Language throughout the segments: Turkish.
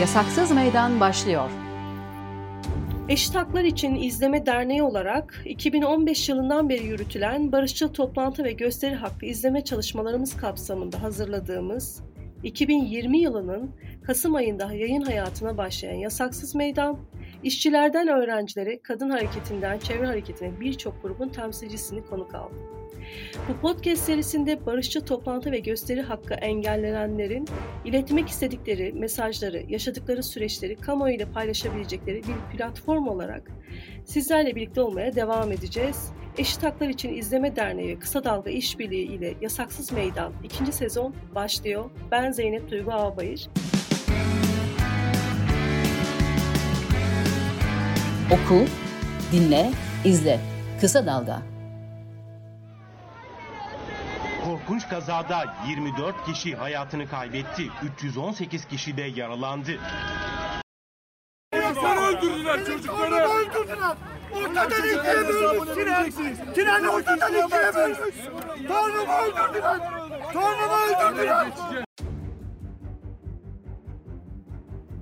Yasaksız Meydan başlıyor. Eşit Haklar İçin İzleme Derneği olarak 2015 yılından beri yürütülen barışçıl toplantı ve gösteri hakkı izleme çalışmalarımız kapsamında hazırladığımız 2020 yılının Kasım ayında yayın hayatına başlayan Yasaksız Meydan, işçilerden öğrencilere, kadın hareketinden çevre hareketine birçok grubun temsilcisini konuk aldı. Bu podcast serisinde barışçı toplantı ve gösteri hakkı engellenenlerin iletmek istedikleri mesajları, yaşadıkları süreçleri kamuoyu ile paylaşabilecekleri bir platform olarak sizlerle birlikte olmaya devam edeceğiz. Eşit Haklar İçin İzleme Derneği Kısa Dalga İşbirliği ile Yasaksız Meydan ikinci sezon başlıyor. Ben Zeynep Duygu Ağbayır. Oku, dinle, izle. Kısa Dalga. Korkunç kazada 24 kişi hayatını kaybetti. 318 kişi de yaralandı. Çocukları öldürdüler çocukları. öldürdüler. Ortadan ikiye bölmüş Sinan. Sinan ortadan ikiye bölmüş. Öldürdüler. Tornumu öldürdüler.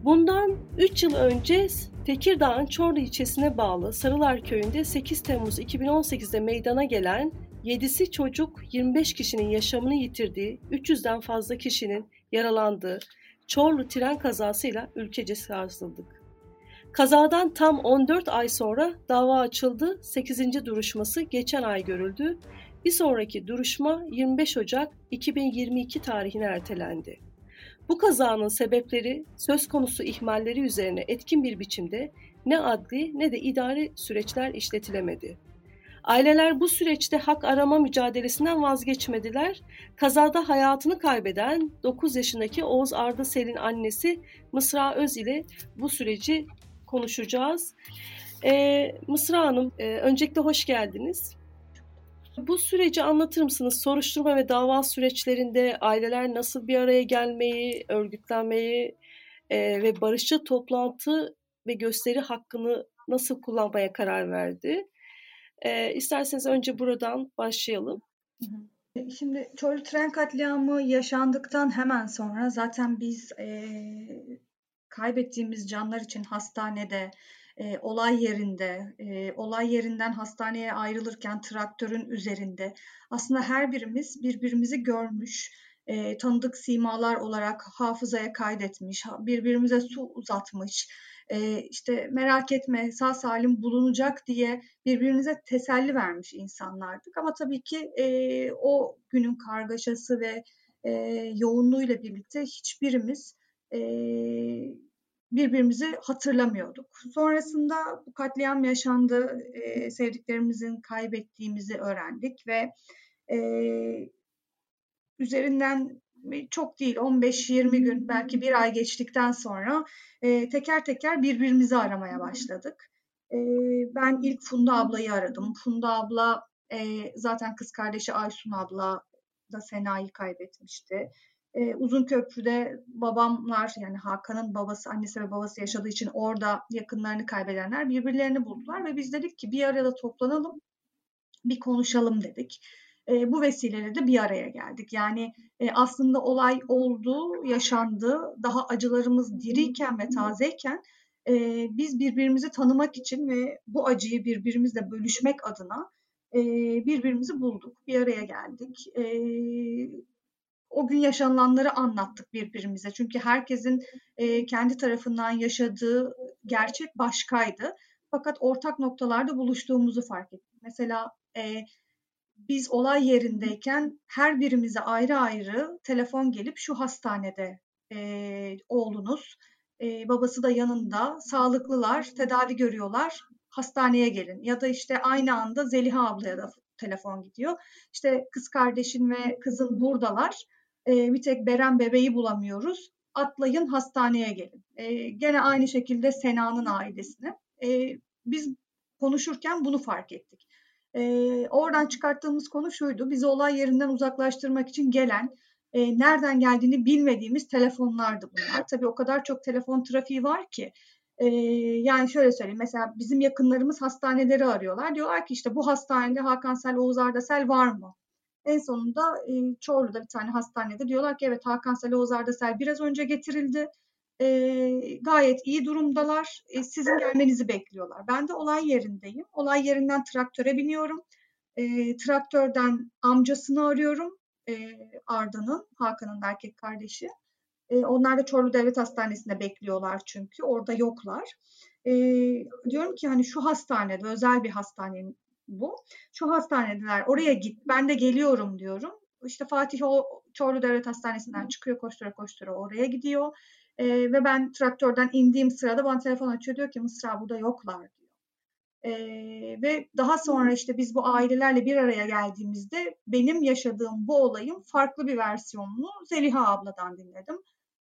Bundan 3 yıl önce Tekirdağ'ın Çorlu ilçesine bağlı Sarılar Köyü'nde 8 Temmuz 2018'de meydana gelen 7'si çocuk 25 kişinin yaşamını yitirdiği, 300'den fazla kişinin yaralandığı Çorlu tren kazasıyla ülkece sarsıldık. Kazadan tam 14 ay sonra dava açıldı, 8. duruşması geçen ay görüldü. Bir sonraki duruşma 25 Ocak 2022 tarihine ertelendi. Bu kazanın sebepleri söz konusu ihmalleri üzerine etkin bir biçimde ne adli ne de idari süreçler işletilemedi. Aileler bu süreçte hak arama mücadelesinden vazgeçmediler. Kazada hayatını kaybeden 9 yaşındaki Oğuz Arda Sel'in annesi Mısra Öz ile bu süreci konuşacağız. Ee, Mısra Hanım, e, öncelikle hoş geldiniz. Bu süreci anlatır mısınız? Soruşturma ve dava süreçlerinde aileler nasıl bir araya gelmeyi, örgütlenmeyi e, ve barışçı toplantı ve gösteri hakkını nasıl kullanmaya karar verdi? E, isterseniz önce buradan başlayalım. Şimdi Çorlu tren katliamı yaşandıktan hemen sonra zaten biz e, kaybettiğimiz canlar için hastanede, e, olay yerinde, e, olay yerinden hastaneye ayrılırken traktörün üzerinde aslında her birimiz birbirimizi görmüş, e, tanıdık simalar olarak hafızaya kaydetmiş, birbirimize su uzatmış, e, işte merak etme sağ salim bulunacak diye birbirimize teselli vermiş insanlardık. Ama tabii ki e, o günün kargaşası ve e, yoğunluğuyla birlikte hiçbirimiz e, birbirimizi hatırlamıyorduk. Sonrasında bu katliam yaşandı, e, sevdiklerimizin kaybettiğimizi öğrendik ve e, üzerinden çok değil 15-20 gün belki bir ay geçtikten sonra e, teker teker birbirimizi aramaya başladık. E, ben ilk Funda ablayı aradım. Funda abla e, zaten kız kardeşi Aysun abla da Sena'yı kaybetmişti. E, Uzun Köprü'de babamlar yani Hakan'ın babası, annesi ve babası yaşadığı için orada yakınlarını kaybedenler birbirlerini buldular ve biz dedik ki bir arada toplanalım, bir konuşalım dedik. E, bu vesileyle de bir araya geldik. Yani e, aslında olay oldu, yaşandı. Daha acılarımız diriyken ve tazeyken e, biz birbirimizi tanımak için ve bu acıyı birbirimizle bölüşmek adına e, birbirimizi bulduk, bir araya geldik. E, o gün yaşananları anlattık birbirimize. Çünkü herkesin e, kendi tarafından yaşadığı gerçek başkaydı. Fakat ortak noktalarda buluştuğumuzu fark ettik. Mesela e, biz olay yerindeyken her birimize ayrı ayrı telefon gelip şu hastanede e, oğlunuz, e, babası da yanında, sağlıklılar, tedavi görüyorlar, hastaneye gelin. Ya da işte aynı anda Zeliha ablaya da telefon gidiyor. İşte kız kardeşin ve kızın buradalar. E, bir tek Beren bebeği bulamıyoruz. Atlayın hastaneye gelin. E, gene aynı şekilde Sena'nın ailesine. E, biz konuşurken bunu fark ettik. E, oradan çıkarttığımız konu şuydu. Bizi olay yerinden uzaklaştırmak için gelen, e, nereden geldiğini bilmediğimiz telefonlardı bunlar. Tabii o kadar çok telefon trafiği var ki. E, yani şöyle söyleyeyim. Mesela bizim yakınlarımız hastaneleri arıyorlar. Diyorlar ki işte bu hastanede Hakan Sel, Oğuz Ardasel var mı? En sonunda e, Çorlu'da bir tane hastanede diyorlar ki evet Hakan Sel, Oğuz Ardasel biraz önce getirildi. e, gayet iyi durumdalar. E, sizin gelmenizi bekliyorlar. Ben de olay yerindeyim. Olay yerinden traktöre biniyorum. E, traktörden amcasını arıyorum. E, Arda'nın, Hakan'ın erkek kardeşi. E, onlar da Çorlu Devlet Hastanesi'nde bekliyorlar çünkü. Orada yoklar. E, diyorum ki hani şu hastanede, özel bir hastane bu. Şu hastanedeler, oraya git, ben de geliyorum diyorum. İşte Fatih o Çorlu Devlet Hastanesi'nden çıkıyor koştura koştura oraya gidiyor. E, ve ben traktörden indiğim sırada bana telefon açıyor diyor ki Mısra burada yoklar diyor. E, ve daha sonra işte biz bu ailelerle bir araya geldiğimizde benim yaşadığım bu olayın farklı bir versiyonunu Zeliha abladan dinledim.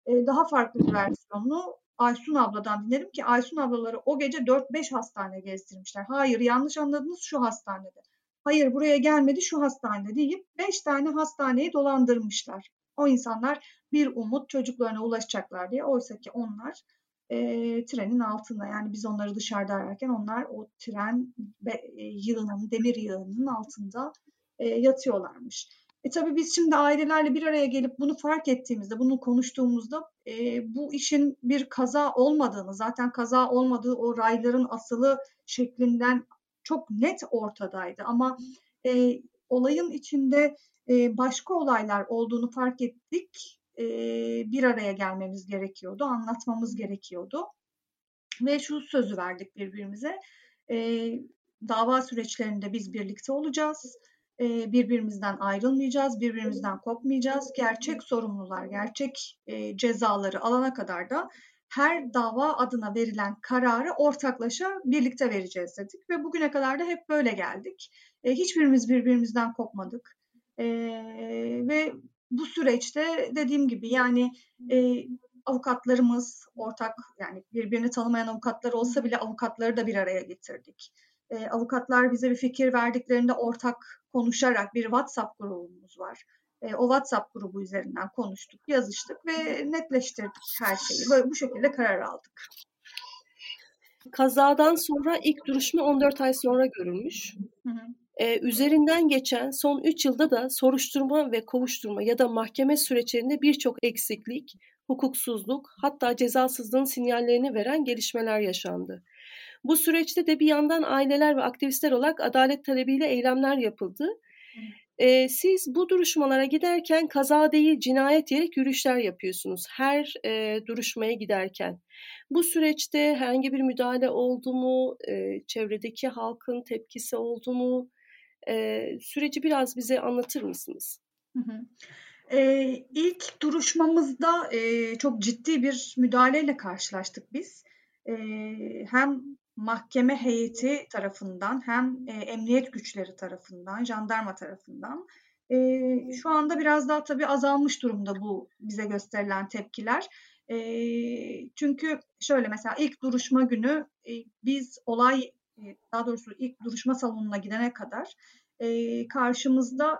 E, daha farklı bir versiyonunu Aysun abladan dinledim ki Aysun ablaları o gece 4-5 hastane gezdirmişler. Hayır yanlış anladınız şu hastanede. Hayır buraya gelmedi şu hastanede deyip 5 tane hastaneyi dolandırmışlar. O insanlar bir umut çocuklarına ulaşacaklar diye. Oysa ki onlar e, trenin altında yani biz onları dışarıda ararken onlar o tren be, e, yığınının, demir yığınının altında e, yatıyorlarmış. E tabii biz şimdi ailelerle bir araya gelip bunu fark ettiğimizde, bunu konuştuğumuzda e, bu işin bir kaza olmadığını, zaten kaza olmadığı o rayların asılı şeklinden çok net ortadaydı. Ama e, olayın içinde e, başka olaylar olduğunu fark ettik. E, bir araya gelmemiz gerekiyordu, anlatmamız gerekiyordu. Ve şu sözü verdik birbirimize. E, dava süreçlerinde biz birlikte olacağız birbirimizden ayrılmayacağız, birbirimizden kopmayacağız. Gerçek sorumlular, gerçek cezaları alana kadar da her dava adına verilen kararı ortaklaşa birlikte vereceğiz dedik ve bugüne kadar da hep böyle geldik. Hiçbirimiz birbirimizden kopmadık ve bu süreçte dediğim gibi yani avukatlarımız ortak yani birbirini tanımayan avukatlar olsa bile avukatları da bir araya getirdik. avukatlar bize bir fikir verdiklerinde ortak konuşarak bir WhatsApp grubumuz var. E, o WhatsApp grubu üzerinden konuştuk, yazıştık ve netleştirdik her şeyi. Böyle bu şekilde karar aldık. Kazadan sonra ilk duruşma 14 ay sonra görülmüş. Hı hı. Ee, üzerinden geçen son 3 yılda da soruşturma ve kovuşturma ya da mahkeme süreçlerinde birçok eksiklik, hukuksuzluk hatta cezasızlığın sinyallerini veren gelişmeler yaşandı. Bu süreçte de bir yandan aileler ve aktivistler olarak adalet talebiyle eylemler yapıldı. Ee, siz bu duruşmalara giderken kaza değil cinayet diyerek yürüyüşler yapıyorsunuz her e, duruşmaya giderken. Bu süreçte herhangi bir müdahale oldu mu? E, çevredeki halkın tepkisi oldu mu? E, süreci biraz bize anlatır mısınız? Hı hı. Ee, ilk duruşmamızda e, çok ciddi bir müdahaleyle karşılaştık biz. E, hem mahkeme heyeti tarafından hem e, emniyet güçleri tarafından, jandarma tarafından. E, şu anda biraz daha tabii azalmış durumda bu bize gösterilen tepkiler. E, çünkü şöyle mesela ilk duruşma günü e, biz olay, e, daha doğrusu ilk duruşma salonuna gidene kadar e, karşımızda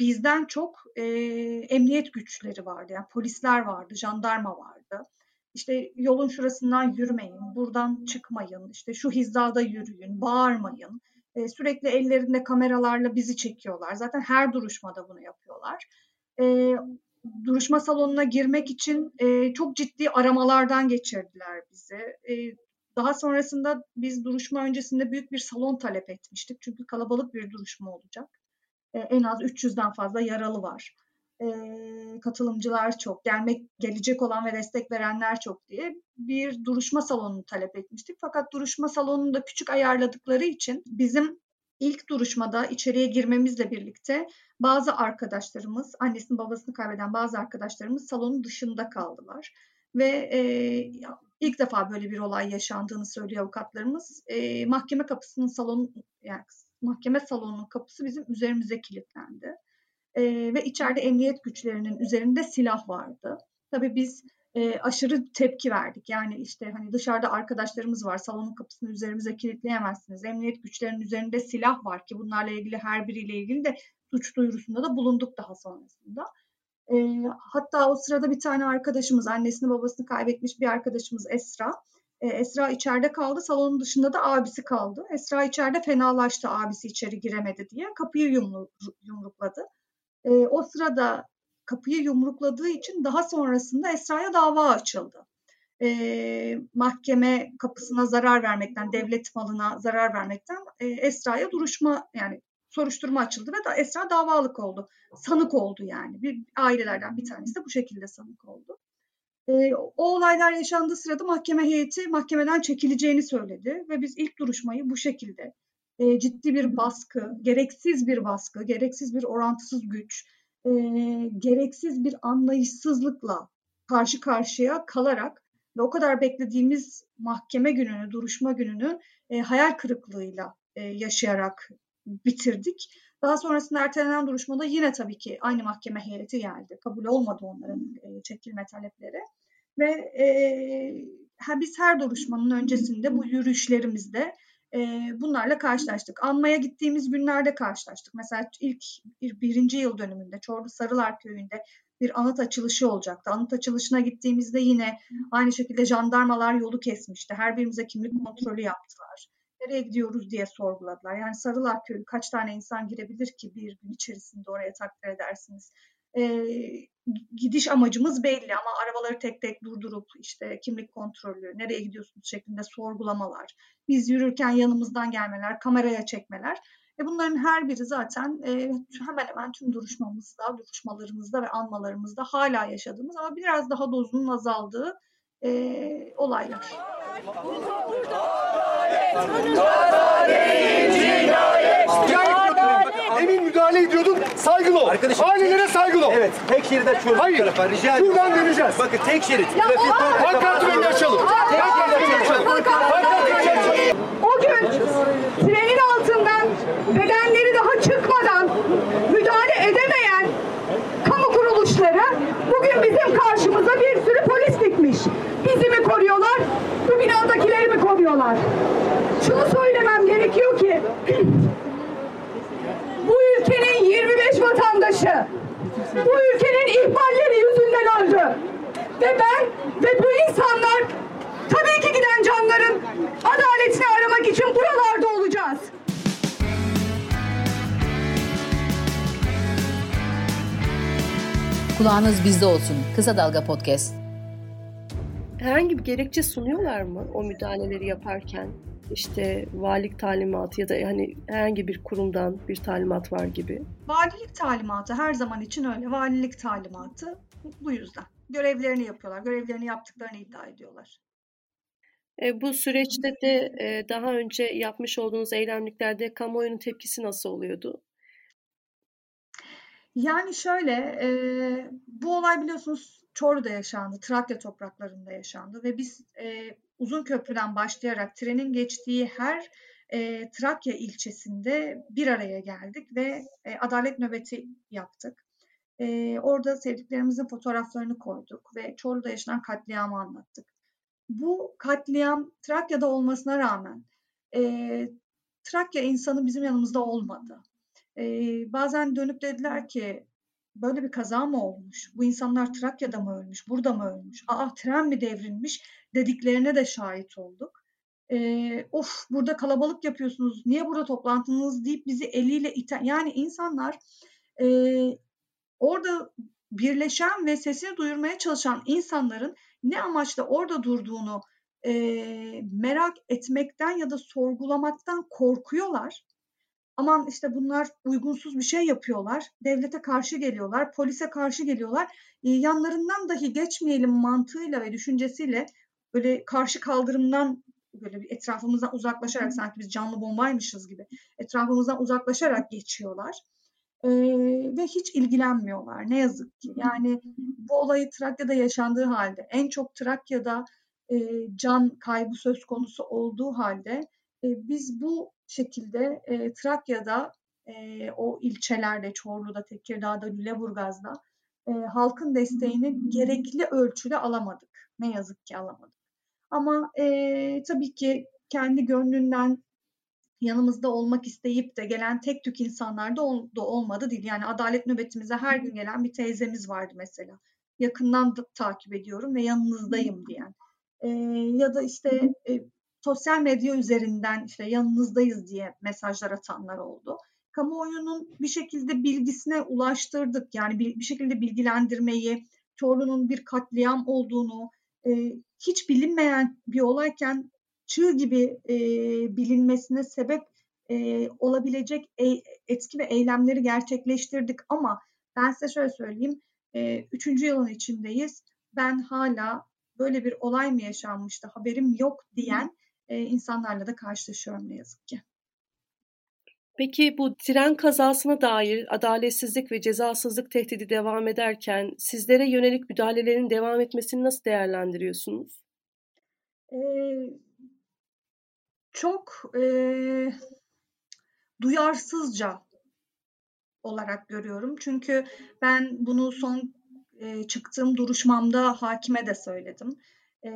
bizden çok e, emniyet güçleri vardı. Yani polisler vardı, jandarma vardı işte yolun şurasından yürümeyin, buradan çıkmayın, işte şu hizada yürüyün, bağırmayın. E, sürekli ellerinde kameralarla bizi çekiyorlar. Zaten her duruşmada bunu yapıyorlar. E, duruşma salonuna girmek için e, çok ciddi aramalardan geçirdiler bizi. E, daha sonrasında biz duruşma öncesinde büyük bir salon talep etmiştik. Çünkü kalabalık bir duruşma olacak. E, en az 300'den fazla yaralı var e, katılımcılar çok, gelmek gelecek olan ve destek verenler çok diye bir duruşma salonunu talep etmiştik. Fakat duruşma salonunu da küçük ayarladıkları için bizim ilk duruşmada içeriye girmemizle birlikte bazı arkadaşlarımız, annesini babasını kaybeden bazı arkadaşlarımız salonun dışında kaldılar. Ve e, ilk defa böyle bir olay yaşandığını söylüyor avukatlarımız. E, mahkeme kapısının salonu, yani mahkeme salonunun kapısı bizim üzerimize kilitlendi e, ve içeride emniyet güçlerinin üzerinde silah vardı. Tabii biz e, aşırı tepki verdik. Yani işte hani dışarıda arkadaşlarımız var, salonun kapısını üzerimize kilitleyemezsiniz. Emniyet güçlerinin üzerinde silah var ki bunlarla ilgili her biriyle ilgili de suç duyurusunda da bulunduk daha sonrasında. E, hatta o sırada bir tane arkadaşımız, annesini babasını kaybetmiş bir arkadaşımız Esra. E, Esra içeride kaldı, salonun dışında da abisi kaldı. Esra içeride fenalaştı, abisi içeri giremedi diye kapıyı yumru, yumrukladı. E, o sırada kapıyı yumrukladığı için daha sonrasında Esra'ya dava açıldı. e, mahkeme kapısına zarar vermekten, devlet malına zarar vermekten e, Esra'ya duruşma yani soruşturma açıldı ve da Esra davalık oldu. Sanık oldu yani. Bir ailelerden bir tanesi de bu şekilde sanık oldu. E, o olaylar yaşandığı sırada mahkeme heyeti mahkemeden çekileceğini söyledi ve biz ilk duruşmayı bu şekilde e, ciddi bir baskı, gereksiz bir baskı, gereksiz bir orantısız güç, e, gereksiz bir anlayışsızlıkla karşı karşıya kalarak ve o kadar beklediğimiz mahkeme gününü, duruşma gününü e, hayal kırıklığıyla e, yaşayarak bitirdik. Daha sonrasında ertelenen duruşmada yine tabii ki aynı mahkeme heyeti geldi. Kabul olmadı onların e, çekilme talepleri. Ve e, biz her duruşmanın öncesinde bu yürüyüşlerimizde e, bunlarla karşılaştık. Anmaya gittiğimiz günlerde karşılaştık. Mesela ilk birinci yıl dönümünde Çorlu Sarılar Köyü'nde bir anıt açılışı olacaktı. Anıt açılışına gittiğimizde yine aynı şekilde jandarmalar yolu kesmişti. Her birimize kimlik kontrolü yaptılar. Nereye gidiyoruz diye sorguladılar. Yani Sarılar Köyü kaç tane insan girebilir ki bir gün içerisinde oraya takdir edersiniz. Ee, gidiş amacımız belli ama arabaları tek tek durdurup işte kimlik kontrolü, nereye gidiyorsunuz şeklinde sorgulamalar, biz yürürken yanımızdan gelmeler, kameraya çekmeler. E bunların her biri zaten e, hemen hemen tüm duruşmamızda, duruşmalarımızda ve anmalarımızda hala yaşadığımız ama biraz daha dozunun azaldığı e, olaylar. Emin müdahale ediyordun, saygılı ol. Arkadaşım- Ailelere saygılı ol. Evet, tek şeriden şuradan Hayır, tarafa rica ediyorum. şuradan döneceğiz. Bakın tek şerit. Trafik kontrolü Pankartı önüne açalım. Pankartı önüne açalım. Pankartı önüne açalım. O gün trenin altından bedenleri daha çıkmadan müdahale edemeyen kamu kuruluşları bugün bizim karşımıza bir sürü polis dikmiş. Bizi mi koruyorlar, bu binadakileri mi koruyorlar? Şunu söylemem gerekiyor ki Kulağınız bizde olsun. Kısa Dalga Podcast. Herhangi bir gerekçe sunuyorlar mı o müdahaleleri yaparken? İşte valilik talimatı ya da hani herhangi bir kurumdan bir talimat var gibi. Valilik talimatı her zaman için öyle. Valilik talimatı bu yüzden. Görevlerini yapıyorlar. Görevlerini yaptıklarını iddia ediyorlar. E, bu süreçte de e, daha önce yapmış olduğunuz eylemliklerde kamuoyunun tepkisi nasıl oluyordu? Yani şöyle, e, bu olay biliyorsunuz Çorlu'da yaşandı, Trakya topraklarında yaşandı ve biz e, uzun köprüden başlayarak trenin geçtiği her e, Trakya ilçesinde bir araya geldik ve e, adalet nöbeti yaptık. E, orada sevdiklerimizin fotoğraflarını koyduk ve Çorlu'da yaşanan katliamı anlattık. Bu katliam Trakya'da olmasına rağmen e, Trakya insanı bizim yanımızda olmadı. E, bazen dönüp dediler ki böyle bir kaza mı olmuş? Bu insanlar Trakya'da mı ölmüş? Burada mı ölmüş? Aa tren mi devrilmiş? Dediklerine de şahit olduk. E, of burada kalabalık yapıyorsunuz. Niye burada toplantınız deyip bizi eliyle iten. Yani insanlar e, orada birleşen ve sesini duyurmaya çalışan insanların ne amaçla orada durduğunu e, merak etmekten ya da sorgulamaktan korkuyorlar. Aman işte bunlar uygunsuz bir şey yapıyorlar, devlete karşı geliyorlar, polise karşı geliyorlar. E, yanlarından dahi geçmeyelim mantığıyla ve düşüncesiyle böyle karşı kaldırımdan böyle bir etrafımızdan uzaklaşarak sanki biz canlı bombaymışız gibi etrafımızdan uzaklaşarak geçiyorlar. Ee, ve hiç ilgilenmiyorlar ne yazık ki. Yani bu olayı Trakya'da yaşandığı halde en çok Trakya'da e, can kaybı söz konusu olduğu halde e, biz bu şekilde e, Trakya'da e, o ilçelerde Çorlu'da, Tekirdağ'da, Lüleburgaz'da e, halkın desteğini gerekli ölçüde alamadık. Ne yazık ki alamadık. Ama e, tabii ki kendi gönlünden yanımızda olmak isteyip de gelen tek tük insanlar da, ol, da olmadı değil. Yani adalet nöbetimize her gün gelen bir teyzemiz vardı mesela. Yakından da takip ediyorum ve yanınızdayım diyen. E, ya da işte e, sosyal medya üzerinden işte yanınızdayız diye mesajlar atanlar oldu. Kamuoyunun bir şekilde bilgisine ulaştırdık. Yani bir, bir şekilde bilgilendirmeyi, Çorlu'nun bir katliam olduğunu, e, hiç bilinmeyen bir olayken çığ gibi e, bilinmesine sebep e, olabilecek e, etki ve eylemleri gerçekleştirdik ama ben size şöyle söyleyeyim, e, üçüncü yılın içindeyiz. Ben hala böyle bir olay mı yaşanmıştı, haberim yok diyen e, insanlarla da karşılaşıyorum ne yazık ki. Peki bu tren kazasına dair adaletsizlik ve cezasızlık tehdidi devam ederken sizlere yönelik müdahalelerin devam etmesini nasıl değerlendiriyorsunuz? Ee, çok e, duyarsızca olarak görüyorum. Çünkü ben bunu son e, çıktığım duruşmamda hakime de söyledim. E,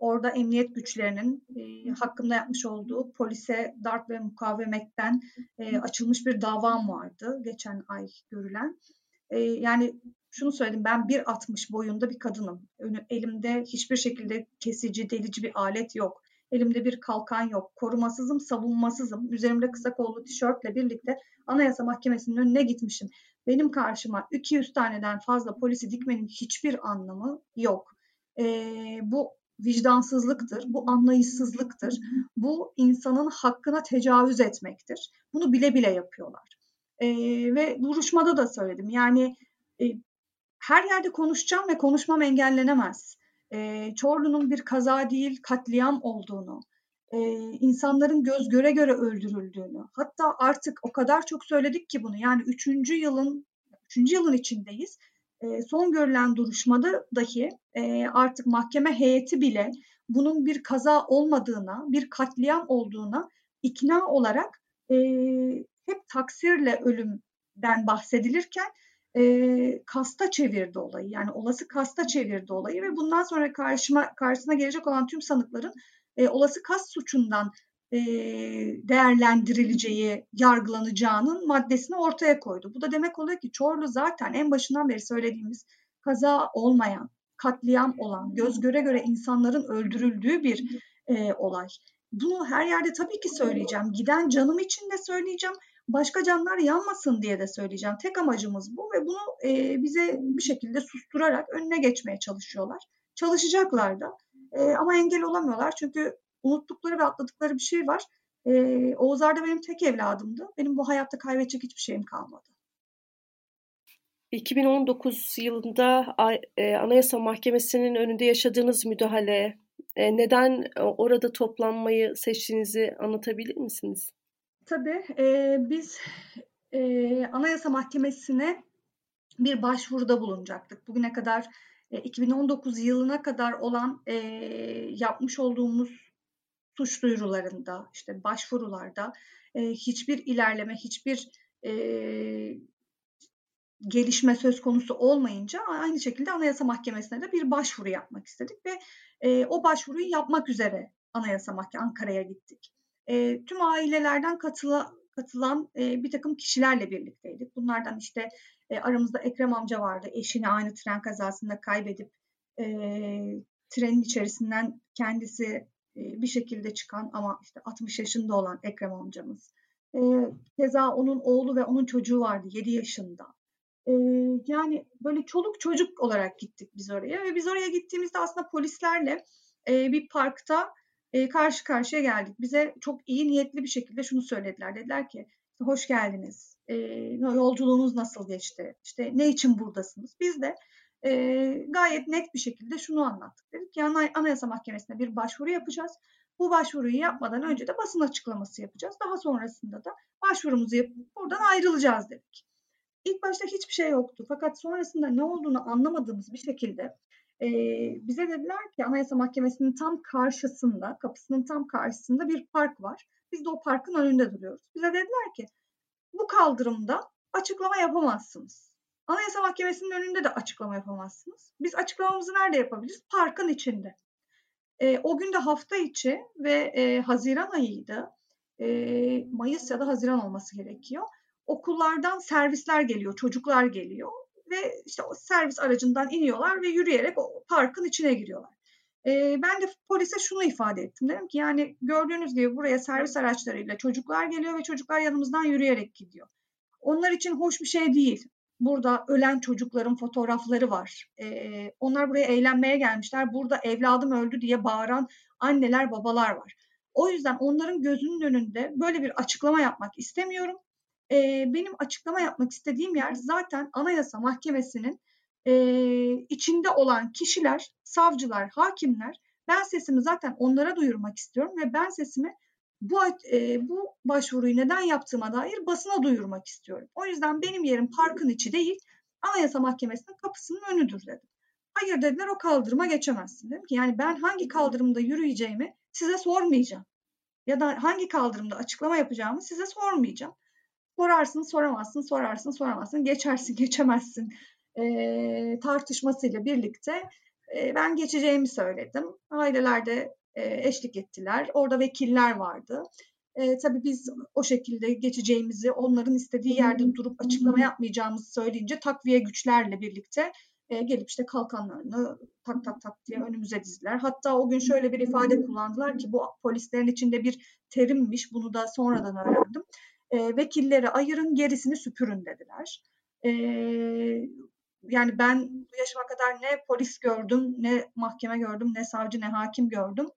orada emniyet güçlerinin e, hakkında yapmış olduğu polise darp ve mukavemetten e, açılmış bir davam vardı geçen ay görülen. E, yani şunu söyledim ben 1.60 boyunda bir kadınım. Elimde hiçbir şekilde kesici, delici bir alet yok. Elimde bir kalkan yok. Korumasızım, savunmasızım. Üzerimde kısa kollu tişörtle birlikte Anayasa Mahkemesi'nin önüne gitmişim. Benim karşıma 200 taneden fazla polisi dikmenin hiçbir anlamı yok. Ee, bu vicdansızlıktır, bu anlayışsızlıktır, bu insanın hakkına tecavüz etmektir. Bunu bile bile yapıyorlar. Ee, ve duruşmada da söyledim. Yani e, her yerde konuşacağım ve konuşmam engellenemez e, Çorlu'nun bir kaza değil katliam olduğunu, e, insanların göz göre göre öldürüldüğünü, hatta artık o kadar çok söyledik ki bunu yani üçüncü yılın üçüncü yılın içindeyiz. E, son görülen duruşmada dahi e, artık mahkeme heyeti bile bunun bir kaza olmadığına, bir katliam olduğuna ikna olarak e, hep taksirle ölümden bahsedilirken kasta çevirdi olayı. Yani olası kasta çevirdi olayı ve bundan sonra karşıma karşısına gelecek olan tüm sanıkların olası kas suçundan değerlendirileceği, yargılanacağının maddesini ortaya koydu. Bu da demek oluyor ki Çorlu zaten en başından beri söylediğimiz kaza olmayan, katliam olan, göz göre göre insanların öldürüldüğü bir e, olay. Bunu her yerde tabii ki söyleyeceğim. Giden canım için de söyleyeceğim başka canlar yanmasın diye de söyleyeceğim. Tek amacımız bu ve bunu e, bize bir şekilde susturarak önüne geçmeye çalışıyorlar. Çalışacaklar da e, ama engel olamıyorlar çünkü unuttukları ve atladıkları bir şey var. E, Oğuz Arda benim tek evladımdı. Benim bu hayatta kaybedecek hiçbir şeyim kalmadı. 2019 yılında e, Anayasa Mahkemesi'nin önünde yaşadığınız müdahale, e, neden orada toplanmayı seçtiğinizi anlatabilir misiniz? Tabii e, biz e, Anayasa Mahkemesi'ne bir başvuruda bulunacaktık. Bugüne kadar e, 2019 yılına kadar olan e, yapmış olduğumuz suç duyurularında, işte başvurularda e, hiçbir ilerleme, hiçbir e, gelişme söz konusu olmayınca aynı şekilde Anayasa Mahkemesi'ne de bir başvuru yapmak istedik ve e, o başvuruyu yapmak üzere Anayasa Mahkemesi Ankara'ya gittik e, tüm ailelerden katıla, katılan e, bir takım kişilerle birlikteydik. Bunlardan işte e, aramızda Ekrem amca vardı. Eşini aynı tren kazasında kaybedip e, trenin içerisinden kendisi bir şekilde çıkan ama işte 60 yaşında olan Ekrem amcamız. E, keza onun oğlu ve onun çocuğu vardı 7 yaşında. E, yani böyle çoluk çocuk olarak gittik biz oraya ve biz oraya gittiğimizde aslında polislerle e, bir parkta e, karşı karşıya geldik. Bize çok iyi niyetli bir şekilde şunu söylediler. Dediler ki hoş geldiniz. E, yolculuğunuz nasıl geçti? İşte ne için buradasınız? Biz de e, gayet net bir şekilde şunu anlattık. Dedik ki Anayasa Mahkemesi'ne bir başvuru yapacağız. Bu başvuruyu yapmadan önce de basın açıklaması yapacağız. Daha sonrasında da başvurumuzu yapıp buradan ayrılacağız dedik. İlk başta hiçbir şey yoktu. Fakat sonrasında ne olduğunu anlamadığımız bir şekilde e, bize dediler ki Anayasa Mahkemesi'nin tam karşısında, kapısının tam karşısında bir park var. Biz de o parkın önünde duruyoruz. Bize dediler ki bu kaldırımda açıklama yapamazsınız. Anayasa Mahkemesi'nin önünde de açıklama yapamazsınız. Biz açıklamamızı nerede yapabiliriz? Parkın içinde. E, o gün de hafta içi ve e, Haziran ayıydı. E, Mayıs ya da Haziran olması gerekiyor. Okullardan servisler geliyor, çocuklar geliyor ve işte o servis aracından iniyorlar ve yürüyerek o parkın içine giriyorlar. E, ben de polise şunu ifade ettim. Dedim ki yani gördüğünüz gibi buraya servis araçlarıyla çocuklar geliyor ve çocuklar yanımızdan yürüyerek gidiyor. Onlar için hoş bir şey değil. Burada ölen çocukların fotoğrafları var. Ee, onlar buraya eğlenmeye gelmişler. Burada evladım öldü diye bağıran anneler, babalar var. O yüzden onların gözünün önünde böyle bir açıklama yapmak istemiyorum. Ee, benim açıklama yapmak istediğim yer zaten Anayasa Mahkemesi'nin e, içinde olan kişiler, savcılar, hakimler. Ben sesimi zaten onlara duyurmak istiyorum ve ben sesimi bu e, bu başvuruyu neden yaptığıma dair basına duyurmak istiyorum. O yüzden benim yerim parkın içi değil, Anayasa Mahkemesi'nin kapısının önüdür dedim. Hayır dediler o kaldırıma geçemezsin dedim ki yani ben hangi kaldırımda yürüyeceğimi size sormayacağım. Ya da hangi kaldırımda açıklama yapacağımı size sormayacağım. Sorarsın, soramazsın, sorarsın, soramazsın, geçersin, geçemezsin e, tartışmasıyla birlikte e, ben geçeceğimi söyledim. Aileler de e, eşlik ettiler. Orada vekiller vardı. E, tabii biz o şekilde geçeceğimizi, onların istediği yerde durup açıklama yapmayacağımızı söyleyince takviye güçlerle birlikte e, gelip işte kalkanlarını tak tak tak diye önümüze dizdiler. Hatta o gün şöyle bir ifade kullandılar ki bu polislerin içinde bir terimmiş. Bunu da sonradan öğrendim. E, vekilleri ayırın gerisini süpürün dediler. E, yani ben bu yaşıma kadar ne polis gördüm, ne mahkeme gördüm, ne savcı, ne hakim gördüm.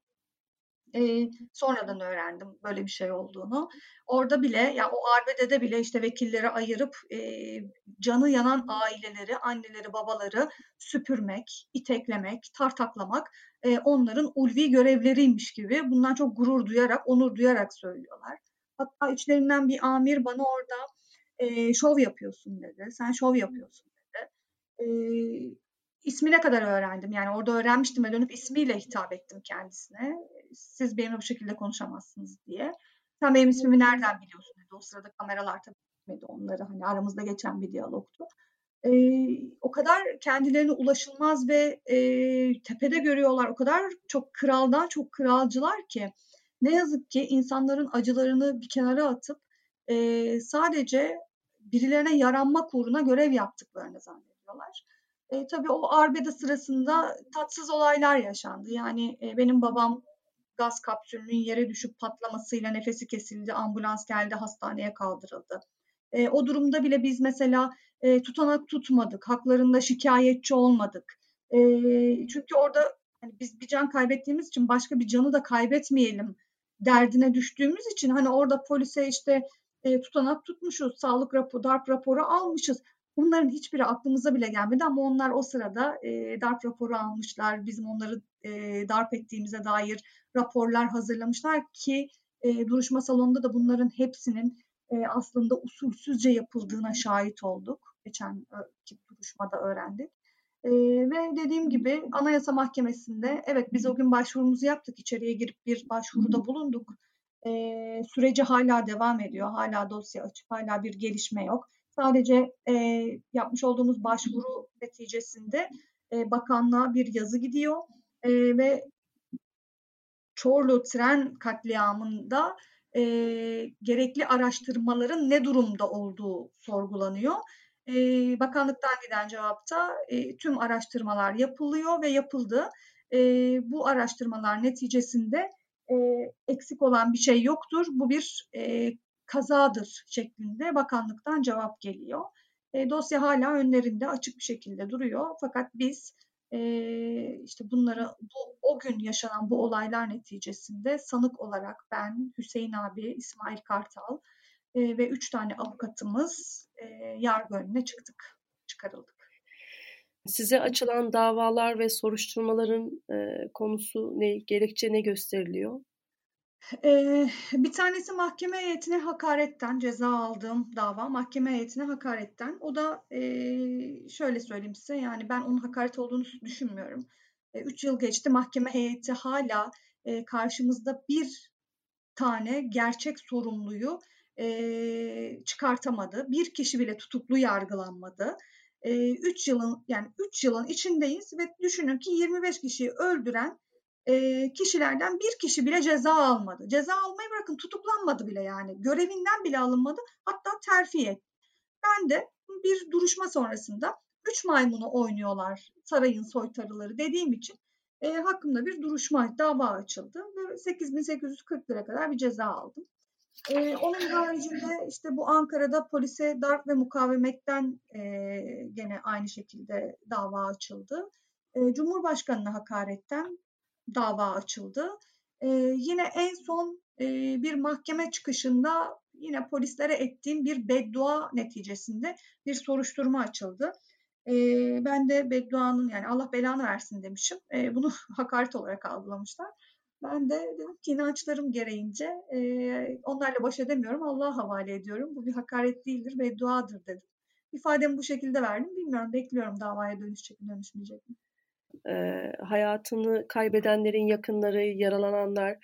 E, sonradan öğrendim böyle bir şey olduğunu. Orada bile ya o arbedede bile işte vekilleri ayırıp e, canı yanan aileleri, anneleri, babaları süpürmek, iteklemek, tartaklamak e, onların ulvi görevleriymiş gibi bundan çok gurur duyarak, onur duyarak söylüyorlar. Hatta içlerinden bir amir bana orada e, şov yapıyorsun dedi. Sen şov yapıyorsun dedi. E, ismine kadar öğrendim. Yani orada öğrenmiştim ve dönüp ismiyle hitap ettim kendisine siz benimle bu şekilde konuşamazsınız diye. Sen benim ismimi nereden biliyorsun dedi. O sırada kameralar tabii gitmedi onları. Hani aramızda geçen bir diyalogtu. Ee, o kadar kendilerini ulaşılmaz ve e, tepede görüyorlar. O kadar çok kraldan çok kralcılar ki ne yazık ki insanların acılarını bir kenara atıp e, sadece birilerine yaranmak uğruna görev yaptıklarını zannediyorlar. E, tabii o arbede sırasında tatsız olaylar yaşandı. Yani e, benim babam gaz kapsülünün yere düşüp patlamasıyla nefesi kesildi, ambulans geldi, hastaneye kaldırıldı. E, o durumda bile biz mesela e, tutanak tutmadık, haklarında şikayetçi olmadık. E, çünkü orada hani biz bir can kaybettiğimiz için başka bir canı da kaybetmeyelim derdine düştüğümüz için hani orada polise işte e, tutanak tutmuşuz, sağlık raporu, darp raporu almışız. Bunların hiçbiri aklımıza bile gelmedi ama onlar o sırada e, darp raporu almışlar. Bizim onları e, darp ettiğimize dair raporlar hazırlamışlar ki e, duruşma salonunda da bunların hepsinin e, aslında usulsüzce yapıldığına şahit olduk. Geçen duruşmada öğrendik. E, ve dediğim gibi Anayasa Mahkemesi'nde evet biz o gün başvurumuzu yaptık. içeriye girip bir başvuruda bulunduk. E, süreci hala devam ediyor. Hala dosya açık. Hala bir gelişme yok. Sadece e, yapmış olduğumuz başvuru neticesinde e, bakanlığa bir yazı gidiyor e, ve Çorlu tren katliamında e, gerekli araştırmaların ne durumda olduğu sorgulanıyor. E, bakanlıktan giden cevapta e, tüm araştırmalar yapılıyor ve yapıldı. E, bu araştırmalar neticesinde e, eksik olan bir şey yoktur. Bu bir e, kazadır şeklinde bakanlıktan cevap geliyor. E, dosya hala önlerinde açık bir şekilde duruyor. Fakat biz e, işte bunları bu, o gün yaşanan bu olaylar neticesinde sanık olarak ben, Hüseyin abi, İsmail Kartal e, ve üç tane avukatımız e, yargı önüne çıktık, çıkarıldık. Size açılan davalar ve soruşturmaların e, konusu ne, gerekçe ne gösteriliyor? Ee, bir tanesi mahkeme heyetine hakaretten ceza aldığım dava mahkeme heyetine hakaretten. O da e, şöyle söyleyeyim size yani ben onun hakaret olduğunu düşünmüyorum. E, üç yıl geçti mahkeme heyeti hala e, karşımızda bir tane gerçek sorumluyu e, çıkartamadı. Bir kişi bile tutuklu yargılanmadı. 3 yılın yani 3 yılın içindeyiz ve düşünün ki 25 kişiyi öldüren e, kişilerden bir kişi bile ceza almadı. Ceza almayı bırakın tutuklanmadı bile yani. Görevinden bile alınmadı hatta terfi etti. Ben de bir duruşma sonrasında üç maymunu oynuyorlar sarayın soytarıları dediğim için e, hakkımda bir duruşma dava açıldı ve 8840 lira kadar bir ceza aldım. Ee, onun haricinde işte bu Ankara'da polise darp ve mukavemetten e, gene aynı şekilde dava açıldı. E, Cumhurbaşkanına hakaretten dava açıldı. E, yine en son e, bir mahkeme çıkışında yine polislere ettiğim bir beddua neticesinde bir soruşturma açıldı. E, ben de bedduanın yani Allah belanı versin demişim. E, bunu hakaret olarak algılamışlar. Ben de dedim ki inançlarım gereğince e, onlarla baş edemiyorum. Allah'a havale ediyorum. Bu bir hakaret değildir, bedduadır dedim. İfademi bu şekilde verdim. Bilmiyorum, bekliyorum davaya dönüşecek mi, dönüşmeyecek mi? E, hayatını kaybedenlerin yakınları, yaralananlar.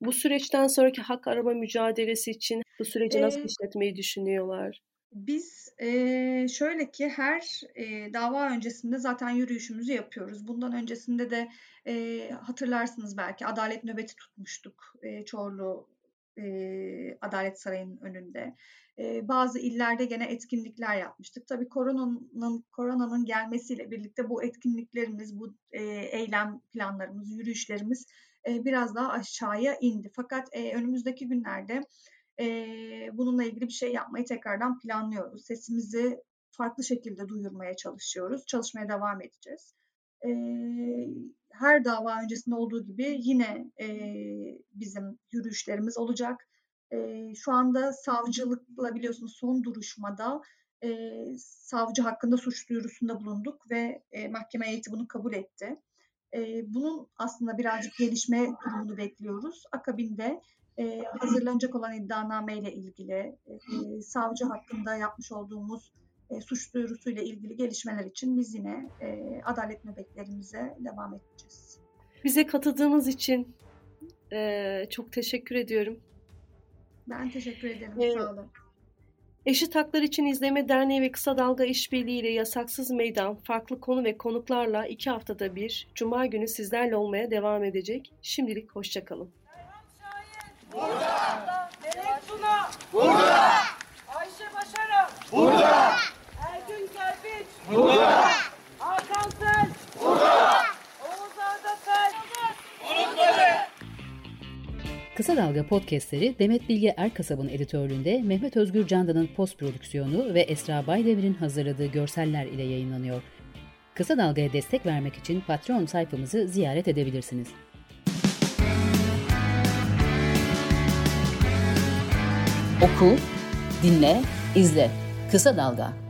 Bu süreçten sonraki hak arama mücadelesi için bu süreci nasıl Ee, işletmeyi düşünüyorlar? Biz e, şöyle ki her e, dava öncesinde zaten yürüyüşümüzü yapıyoruz. Bundan öncesinde de e, hatırlarsınız belki adalet nöbeti tutmuştuk e, Çorlu e, Adalet Sarayı'nın önünde. E, bazı illerde gene etkinlikler yapmıştık. Tabii koronanın koronanın gelmesiyle birlikte bu etkinliklerimiz, bu e, eylem planlarımız, yürüyüşlerimiz e, biraz daha aşağıya indi. Fakat e, önümüzdeki günlerde e, bununla ilgili bir şey yapmayı tekrardan planlıyoruz. Sesimizi farklı şekilde duyurmaya çalışıyoruz. Çalışmaya devam edeceğiz. E, her dava öncesinde olduğu gibi yine e, bizim yürüyüşlerimiz olacak. E, şu anda savcılıkla biliyorsunuz son duruşmada e, savcı hakkında suç duyurusunda bulunduk ve e, mahkeme heyeti bunu kabul etti. E, bunun aslında birazcık gelişme durumunu bekliyoruz. Akabinde e, hazırlanacak olan iddianame ile ilgili e, savcı hakkında yapmış olduğumuz e, suç duyurusuyla ilgili gelişmeler için biz yine e, adalet nöbetlerimize devam edeceğiz. Bize katıldığınız için e, çok teşekkür ediyorum. Ben teşekkür ederim. Evet. Sağ olun. Eşit Haklar İçin İzleme Derneği ve Kısa Dalga İşbirliği ile Yasaksız Meydan farklı konu ve konuklarla iki haftada bir Cuma günü sizlerle olmaya devam edecek. Şimdilik hoşçakalın. Melek Tuna. Burada. Ayşe Başaran. Burada. Burada. Hakan Sel. Burada. Oğuz Arda Sel. Kısa Dalga podcastleri Demet Bilge Erkasab'ın editörlüğünde Mehmet Özgür Candan'ın post prodüksiyonu ve Esra Baydemir'in hazırladığı görseller ile yayınlanıyor. Kısa Dalga'ya destek vermek için Patreon sayfamızı ziyaret edebilirsiniz. Oku, dinle, izle. Kısa Dalga.